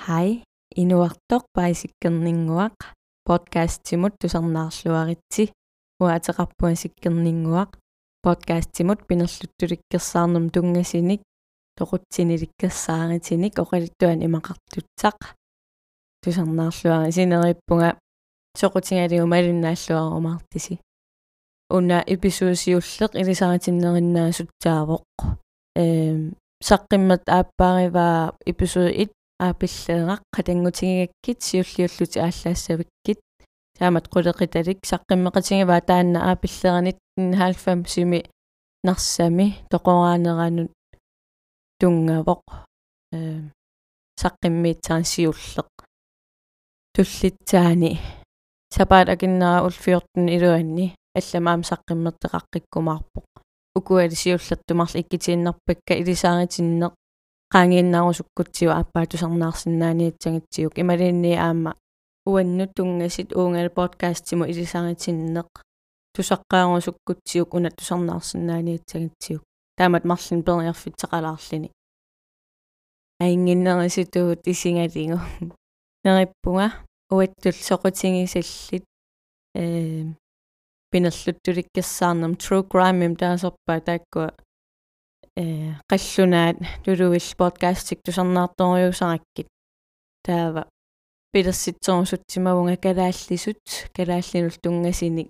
Hej, inuartoq paisikkerningguaq podcast-timut tusarnaarluaritsi uateqarpuan sikkerninguaq podcast-timut pinerluttulikkersaarnum tungasinik toqutsinilikkersaaritinik oqalittuan imaqartutsaq tusarnaarluari sinerippunga soqutingaliu malinnaаллуарумаартиси уна эпизоодсиуллеq илисаратиннериннаасутсаавоq эм саққиммат ааппаариваа эпизод 1 аапиллеэрaq qatangutigigakkit siulliulluti ааллаассавиккит таамат qulеqitalik саққиммеқатигиваа таанна аапиллеранит 90 сими нарсами тоқораанеранут тунгавоқ э саққиммиитсаан сиуллеқ. Туллитсаани. Сапаат акиннера улфиортун илуанни. Алламаам саққиммертеқаққиккумаарпоқ укуали сиуллертумарла иккитииннарпакка илисааритиннеқ qaangiinnarusukkutsiu appaatusernaarsinnaaniatsangitsиук ималиинни аама уаннут тунгасит уungala подкастиму илисариtinneq тусаққаарусуккутсиук уна тусарнаарсиннаaniatsangitsиук таамат марлин периарфитсеқалаарлини аингиннериситуут исингалигу нериппунга уаттул соқутингисаллит э пинерлуттуликкерсаарнам true crime им таасерпаа тааккуа э qallunaat tuluil podcastik tusarnaartoriusarakkit taava pilersitsorusutimavunga kalaallisut kalaallinul tungasini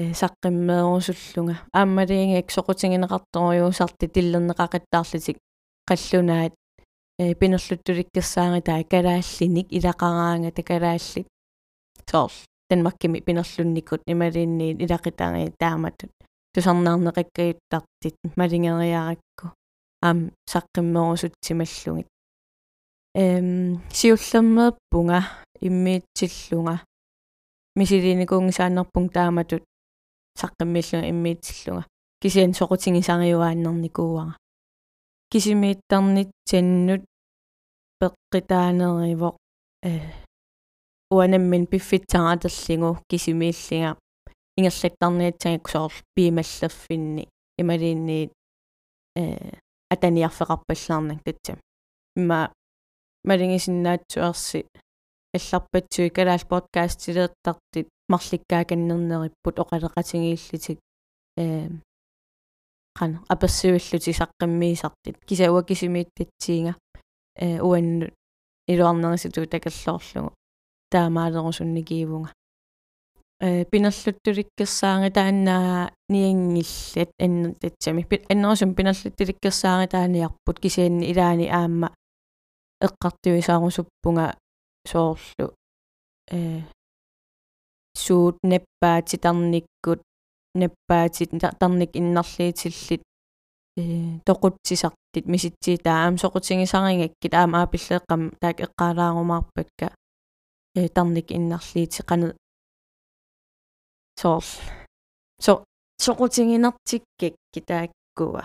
э саққиммеерусуллунга ааммалиингаак соқутингинеқарторюусарти тиллернеқақиттаарлитик қаллунаат э пинерлуттуликкерсаари таа калааллиник илақараанга такалааллит соорл танмаккими пинерлунникут ималиинниит илақитаари тааматут тусарнаарнеқаккаюттартит малингериаракку. Аам саққиммерусутсималлугит эм сиуллермеэппунга иммиитсиллунга мисилиникуунгисааннерпун тааматут саққиммиллунга иммиитсиллунга кисиан соқутингисариуааннерникууара кисимииттарнитсаннут пеққитаанеривоқ э уанаммин пиффитсаратерлигу кисимииллига ингерлаттарниатсагик соорл пиималлерфинни ималиинниит э атаниарфеқарпаллаарнак татсам имма малингисиннаатсуарси алларпатсуи калаал подкастилеэртартит марликкааканнернериппут оқалеқатингииллитик э қан аперсивиллути саққиммиисартит кисауа кисимииттатсиинга э уанну илуарнериситу такаллоорлугу таамаалерусунникиивунга пинерлуттуликкерсаари тааннаа ниангиллат анна татсами аннерусум пинерлуттуликкерсаари тааниарпут кисианни илаани аама эққартуисаарусуппунга соорлу. Э суут наппаати тарниккут наппаати тарник иннарлиитиллит. Э тоқутсисартит миситсии таа аам соқутингисарингаккит аама аапиллеэққам таак эққаалаарумаарпакка э тарник иннарлиити қана соорл со соqutiginartikkak kitaakkuа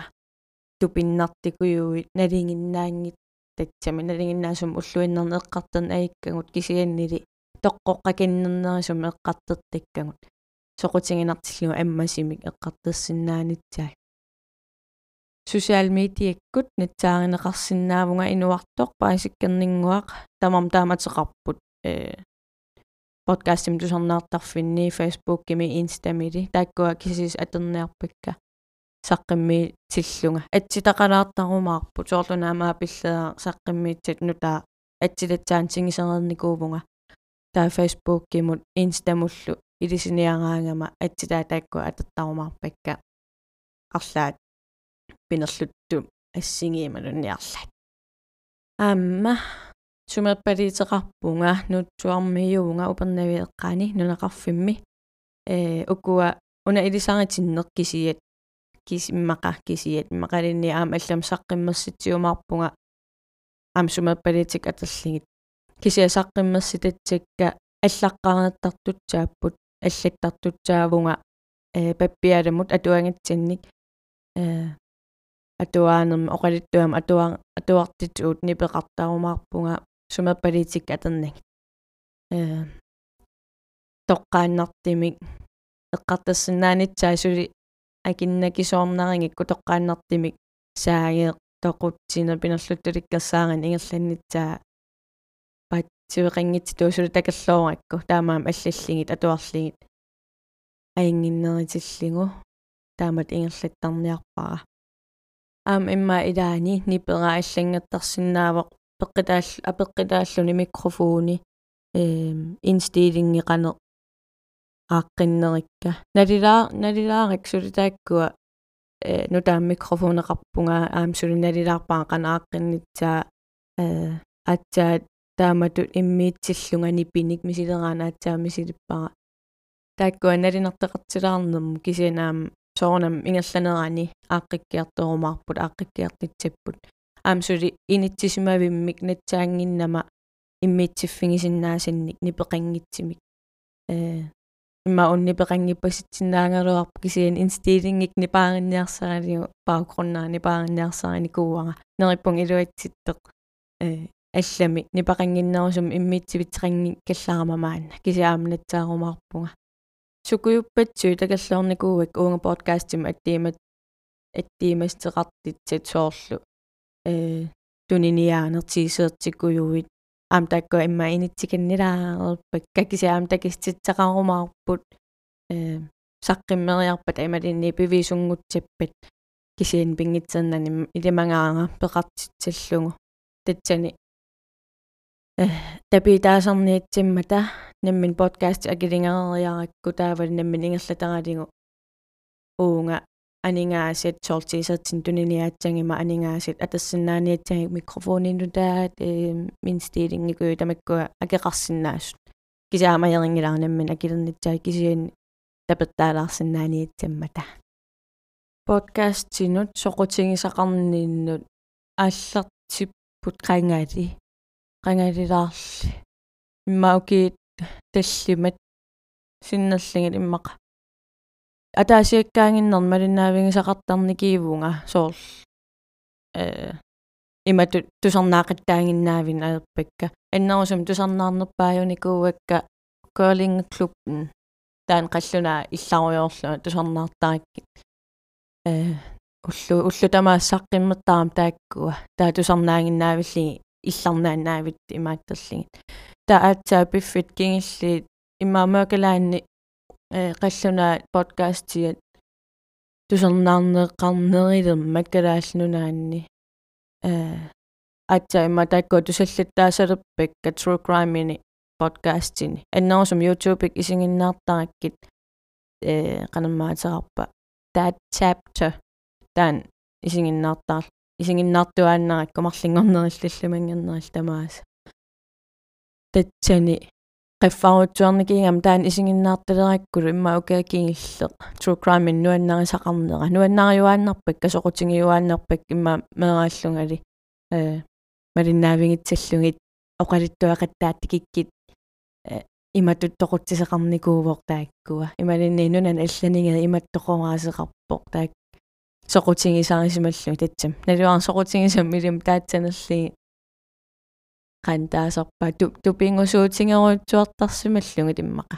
тупиннартикуйуит налингиннаангит татсами налингиннаасум уллуиннерне эққартан аиккагут кисианнили тоққоққакиннернерисум эққартертаккагут соqutiginartillуга аммасимик эққартассиннаанитсаа social media-ккут натсааринеқарсинаавунга инуартоқ паасиккернингуақ тамам тааматеқарпут э подкастим тусарнаартарфинни фейсбуккими инстамили тааккуа кисис атерниарпакка саққимми тиллунга. Атситақалаартарумаарпу соорлунаамаа пиллеа саққиммиитсат нутаа атсилатсаан сигисерерникуувнга таа фейсбуккимут инстамуллу илисиниараангама атситаа тааккуа атертарумаарпакка арлаат. Пинерлутту. Ассигиималунниарлаат аама сумерпалиитеқарпунга нутсуармиюунга упернавиэққани нунеқарфимми. Э укуа уна илисаритиннеқ кисият кисиммақа кисият мақалинни аама аллам саққиммерситсиумаарпунга аама сумерпалиитик атерлигит кисиа саққиммерситатсакка аллаққарнаттартутсааппут аллаттартутсаавунга э паппиаламут атуангатсинник э атуаанерма оқалиттуама атуа атуартитуут нипеқартарумаарпунга сумаппалитик атернак э тоққааннартимик эққартассинаанитсаа сули акиннакисоорнарингикку тоққааннартимик саагеэ тоқутсина пинерлуттуликкерсаарин ингерланнитсаа сивеқингит туусулу такаллооракку таамаам аллаллигит атуарлигит. Аингиннеритиллигу таамат ингерлаттарниарпара аам имма илаани нипера аллангаттарсинаавоқ пеққитаал апеққитааллуни микрофони эм инстилингеқане ааққиннерикка налилаа налилаарик сулитааккуа э ну таам микрофонеқарпунга аам сулиналилаарпаа қанааққиннитсаа э атсаа тааматут иммиитсиллунга нипиник мисилераана атсаа мисилиппара. Тааккуа налинертеқартилаарнерм кисинаам соорнам ингерланерани ааққиккиарторумаарпут ааққиккиартитсаппут аамсули инитсисимавиммик натсаангиннама иммиитсиффигисиннаасинник нипеқангитсимик э имма уннипеқангиппаситсиннаангеруарпу кисиан инстилингик нипааринниарсаралиу баукруннаа нипааринниарсарани кууага нериппун илуатситтеқ э аллами нипақангиннерусум иммиитсивитсеқанги каллаарамамаана кисиаамнатсаарумаарпунга сукуйуппатсуи такаллоорникууак уунга подкастим аттиимат аттиимастеқартитсат соорлу э туниниаанертиисеертиккуйуит аам такко имма инитсиканнилаарерпак какисаам такиститсақарумаарпут э саққиммериарпат амалинни пивисунгутсаппат кисиан пингитсернани илимангаага пеқартитсаллугу татсани э табитаасарниатсиммата наммин подкаст акилингериаракку таавал наммин ингерлатаралигу уунга анингаасит сортисертин туниниаатсангима анингаасит атассинааниатсаги микрофонинутаат э минстилингикуи тамаккуа акеқарсинаасут кисаамаерингилаарнаммин акилернитсаа кисиан тапертаалаарсинааниатсаммата подкастинут соқутингисақарниннут ааллартиппут қангаали қангалилаарли иммаукиит таллимат синнерлингит иммақа атаасиаккаангиннер малиннаавигисақартарникиивунга соорл э имату тусарнаақаттаангиннаавин аерпакка аннерусум тусарнаарнерпааюникууакка curling клубben таан қаллуна илларуйоорлу тусарнаартаракки э уллу уллу тамаассаққиммертарам тааккуа таа тусарнаангиннаавилли илларнааннаавит имааттерлигит таа аатсаа пиффит кингилли имаамаакалаанни э қаллуна подкастиат тусернаарнеэққарнерилер маккалааллунаанни э атса имма такко тусаллаттаасалерпакка true crime-ини подкастини аннерусум youtube-ик исигиннаартараккит э канаммаатерарпа that chapter таан исигиннаартаар исигиннаартуааннаракку марлингорнериллаллумангернерил тамаас татсани qiffaruutsuarnikingam taan isinginnaartalerakkulu imma ukaakingilleq true crime nuannarisakarnera nuannariuaannarpak kasoqutingiuaannarpak imma meeraallungali э малиннаавигитсаллугит оқалиттуақаттааттикиккит иматут тоқутсисеқарникуувоқ тааккуа ималинни нунан алланигери иматтоқораасеқарпоқ таак соқутингисарисималлу татсам налуар соқутингисам милим таатсанерли qantaasarpa tu tupingusuutigeruutsuartarsimallugu timmaqa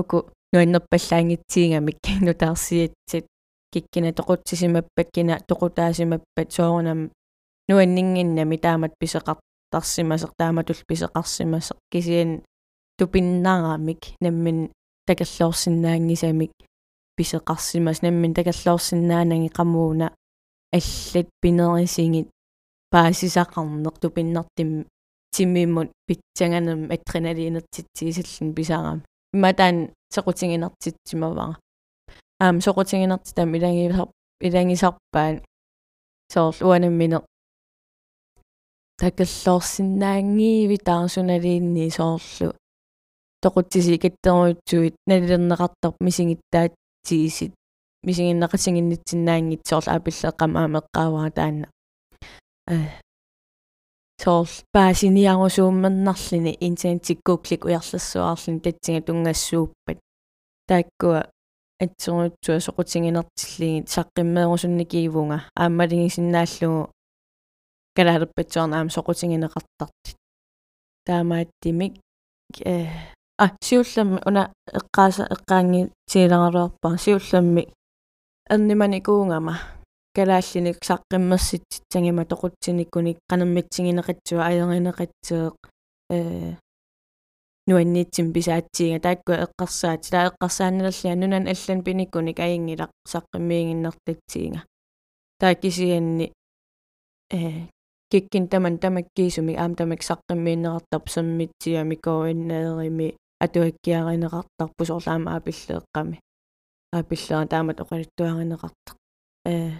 uku nuannerpallaangitsiingamik nutaarsiatsit kikkina toqutsisimappat kina toqutaasimappat soorunam nuanninginnami taamat piseqartarsimaseq taamatul piseqarsimaseq kisian tupinnaramik nammin takalloorsinnaangisamik piseqarsimas nammin takalloorsinnaanangi qamuuna аллат пинерисигит паасисақарнеқ тупиннартим тиммиммут питсанганам адреналинертитсиисаллун писарам иматаан соқутингинартитсимавара аам соқутингинартитам илангисар илангисарпаан соорл уанаммине такаллоорсинаангииви таарсуналиинни соорлу тоқутсиси каттеруутсуит налилернеқартар мисигиттаат тиисит. Мисигиннеқасингиннитсиннаангит соорл апиллеққам аамеққаавара таанна э соорл паасиниарусууммернарлини интернетиккууклик уярлассуаарлин татсига тунгассууппат тааккуа атсеруутсуа соқутингинертиллигит саққиммеерусунникиивунга ааммалигисиннааллугу калаалерпатсуарна аама соқутингинеқартартит таамааттимик э а сиулламми уна эққааса эққаанги тиилараруарпаа сиулламми эрниманикуунгама калааллиник саққиммерсит тангима тоқутсиниккуник канаммитсигинеқатсуа аеринеқатсеэқ э нуанниитсим писаатсиинга таакку эққарсаат. Таа эққарсаанналлиа нунан аллан пиниккуник аингилақ саққиммиингиннартатсиинга тааккисианни э киккин таман тамаккиисуми аам тамак саққиммииннеқартарп саммитсиами коиннеерими атуаккиаринеқартарпу сорлаама апиллеэққами апиллера таамат оқалиттуаринеқартақ э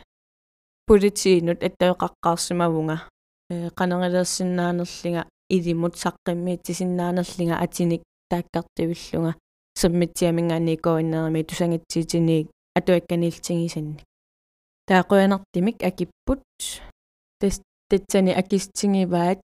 аттаоқаққарсимавунга э қанерилерсиннаанерлинга илимут саққиммиитсисиннаанерлинга атиник тааккартивиллунга саммитсиамингаани коиннерими тусангитсиитиниик атуакканилтигисанник таақуянартимик акиппут тас татсани акистингиваат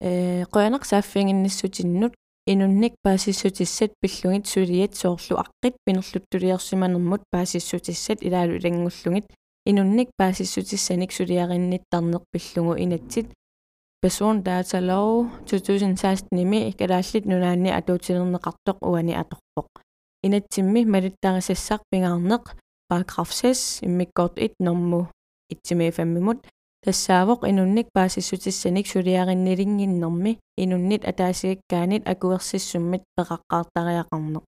э сааффингинниссутиннут инунник паасиссутиссат пиллугит сулиат соорлу аққит пинерлуттулиарсиманермут паасиссутиссат илаалу илангуллугит инунник паасиссутиссаник сулиаринниттарнеқ пиллугу инатсит person data law 2016 ими икалааллит нунаанни атуутилернеқартоқ уани аторпоқ инатсимми малиттарисассақ пингаарнеқ paragraf 6 иммиккорт 1 норму итсимифаммимут тассаавоқ инунник паасиссутиссаник сулиариннилингиннэрми инуннит атаасигаккаанит акуерсиссуммит пеқаққаартариақарнеқ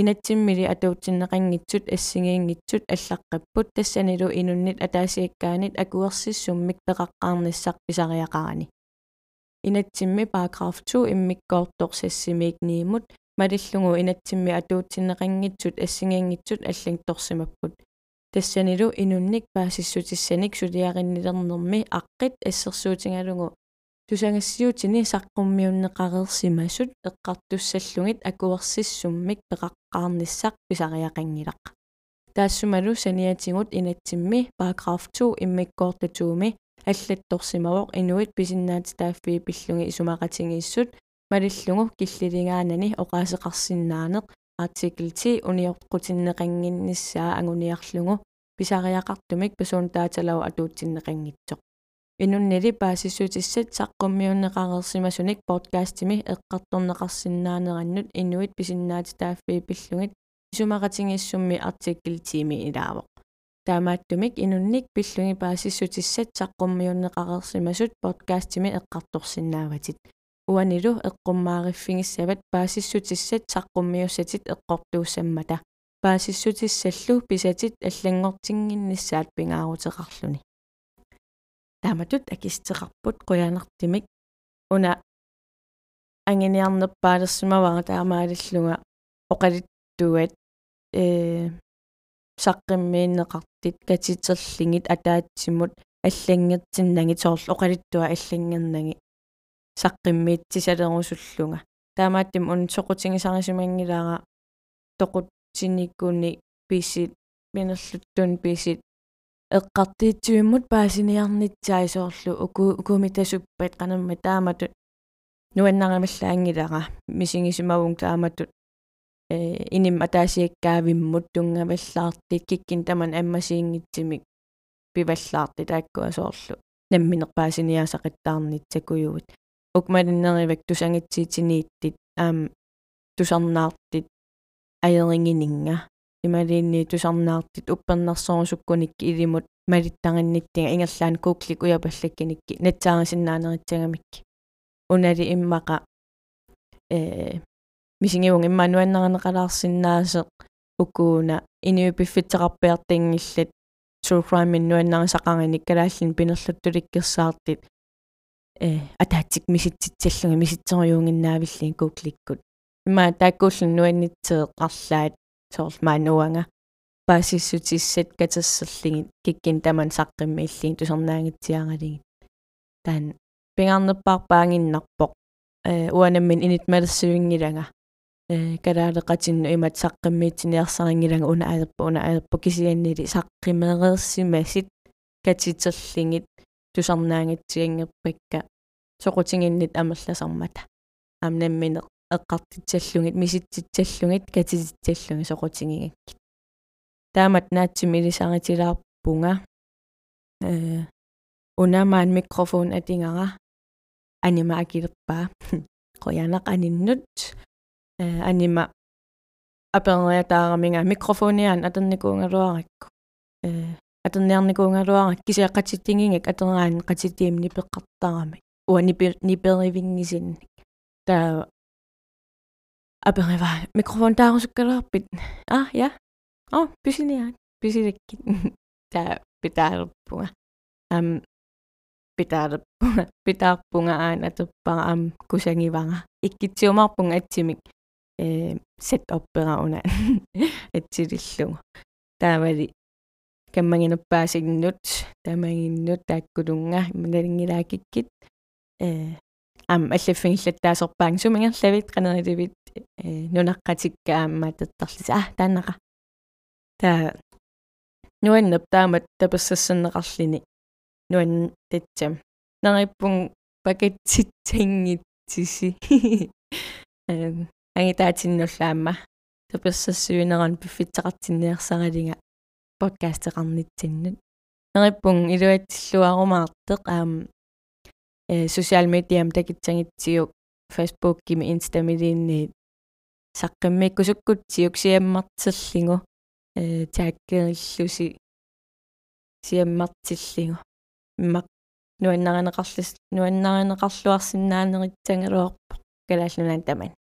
инатсиммили атуутсиннеқангитсут ассигиингитсут аллаққаппут тассанилу инуннит атаасигаккаанит акуерсиссуммик пеқаққаарниссақ писариақарани инатсимми paragraf 2 иммиккоортторсассимиик ниимут малиллугу инатсимми атуутсиннеқангитсут ассигиингитсут аллангторсимаппут тассанилу инунник паасиссутиссаник сулиариннилернэрми аққит ассерсуутингалугу тусангассиутини саққуммиуннеқарерсимасут эққартуссаллугит акуерсиссуммик пеқаққарниссақ писариақангилақ таассумалу саниатингут инатсимми paragraf 2 иммиккоортатууми аллатторсимавоқ инуит писиннаати тааффи пиллунги исумақатингииссут малиллугу киллилингаанани оqaасеқарсиннаанеқ артикл 10 униортқутиннеқангинниссаа агуниарлугу писариақартумик пасуун тааталау атуутсиннеқангитсоқ инуннили паасиссутиссат саққуммиуннеқарерсимасуник подкастими эққарторнеқарсиннаанераннут инуит писиннаати тааффи пиллугит исумақатингиссумми артикл 10 илаавоқ. Таамааттумик инунник пиллуги паасиссутиссат саққуммиуннеқарерсимасут подкастими эққарторсинааватит уанилу эққуммаариффигиссават паасиссутиссат саққуммиуссатит эққортууссаммата паасиссутиссаллу писатит аллангортингиннссаат пингаарутеқарлуни тааматут акистеқарпут қуянартимик уна ангиниарнерпаалерсимавара таамаалиллунга оқалиттуат э саққиммииннеқартит катитерлингит атаатсимут аллангертиннанги соорлу оқалиттуа аллангернанги саққиммиитсисалерусуллунга. Таамааттим ун соқутингисарисимангилаара тоқутсиниккуни писит минерлуттун писит эққартиитсуиммут паасиниарнитсаи соорлу уку укумитасуппат қанамма таамату нуаннарамаллаангилара мисигисимавун тааматут э иним атаасиаккаавиммут тунгаваллаартит киккин таман аммасиингитсимик пиваллаарти тааккуа соорлу намминерпаасиниасақиттаарнитсакуйуут укмалиннеривак тусангитсиитинииттит аам тусарнаартит. Аерингининга ималиинни тусарнаартит уппернарсорусуккуник илимут малиттаринниттига ингерлаан кууклик уяпаллаккиникки натсаарисиннаанеритсагамикки унали иммаqa э мисингивун иммануаннернеқалаарсиннаасеқ укууна иниупиффитсеқарпиартингиллат true crime миннуаннарисақариник калааллин пинерлуттуликкерсаартит э атаатсик миситситсаллунга миситсериунгиннаавиллин кукликкут. Имма тааккууллун нуаннитсеэққарлаат соорл маануанга паасиссутиссат катассерлигит киккин таман саққиммииллин тусернаангитсиаралигит таан пингарнерпаарпаангиннарпоқ э уанаммин инит малерсуингилага э калаалеқатинну имат саққиммиитсиниарсарингилага уна аерпа уна аерпа кисианнили саққимереерсимасит катитерлингит тусарнаангатсиангерпакка соқутингиннит амерласармата амнаммине эққартитсаллугит миситситсаллугит катититсаллуги соқутингигаккит таамат наатсимилисаритилаарпунга э унамаан микрофон атингара анима акилерпаа qoyanaq aninнут э анима аперниатаараминга микрофониан атерникуунгалуаракку э атерниарникуунгалуарак кисиаққатиттингигак атераан қатитиимни пеққартарами уани ниперивингисинник. Таа аперива микрофон таарусуккалерпит а я о писиниа писилекки таа питаарпунга ам питаарпунга питаарпунга аана туппара ам кусангивага иккитсиумарпунга атсимик э сет опперауна атсилиллугу таавали каммагинерпаасигнут тамагиннут тааккулунга имналингилаакиккит э ам аллаффигиллаттаасерпаан сумингерлавит канериливит э нунаққатиккаамма таттарлис а тааннаqa таа нуаннап таамат таперсассаннеқарлини нуан татсам нериппун пакетситсингитсиси э агитаатиннуллаама таперсассуинеран пиффитсақартинниарсаралинга подкастеқарнитсиннут нериппун илуатсиллуарумаартеқ аам э social media такитсангитсиук facebook кими инстамилиинни саққиммиккусуккутсиук сиаммартиллигу э тааккериллуси сиаммартиллигу иммақ нуаннаринеқарлус нуаннаринеқарлуарсинаанеритсангалуарпо калааллунаан таман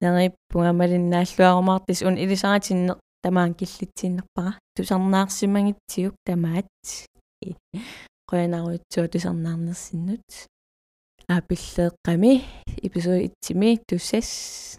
нериппугамалиннааллуарумаартис ун илисаратинне тамаан киллитсииннерпара тусарнаарсимагитсиук тамаат qoyanaruitsua tusarnaarnersinnut аапиллеэкками эпизод итсими туссас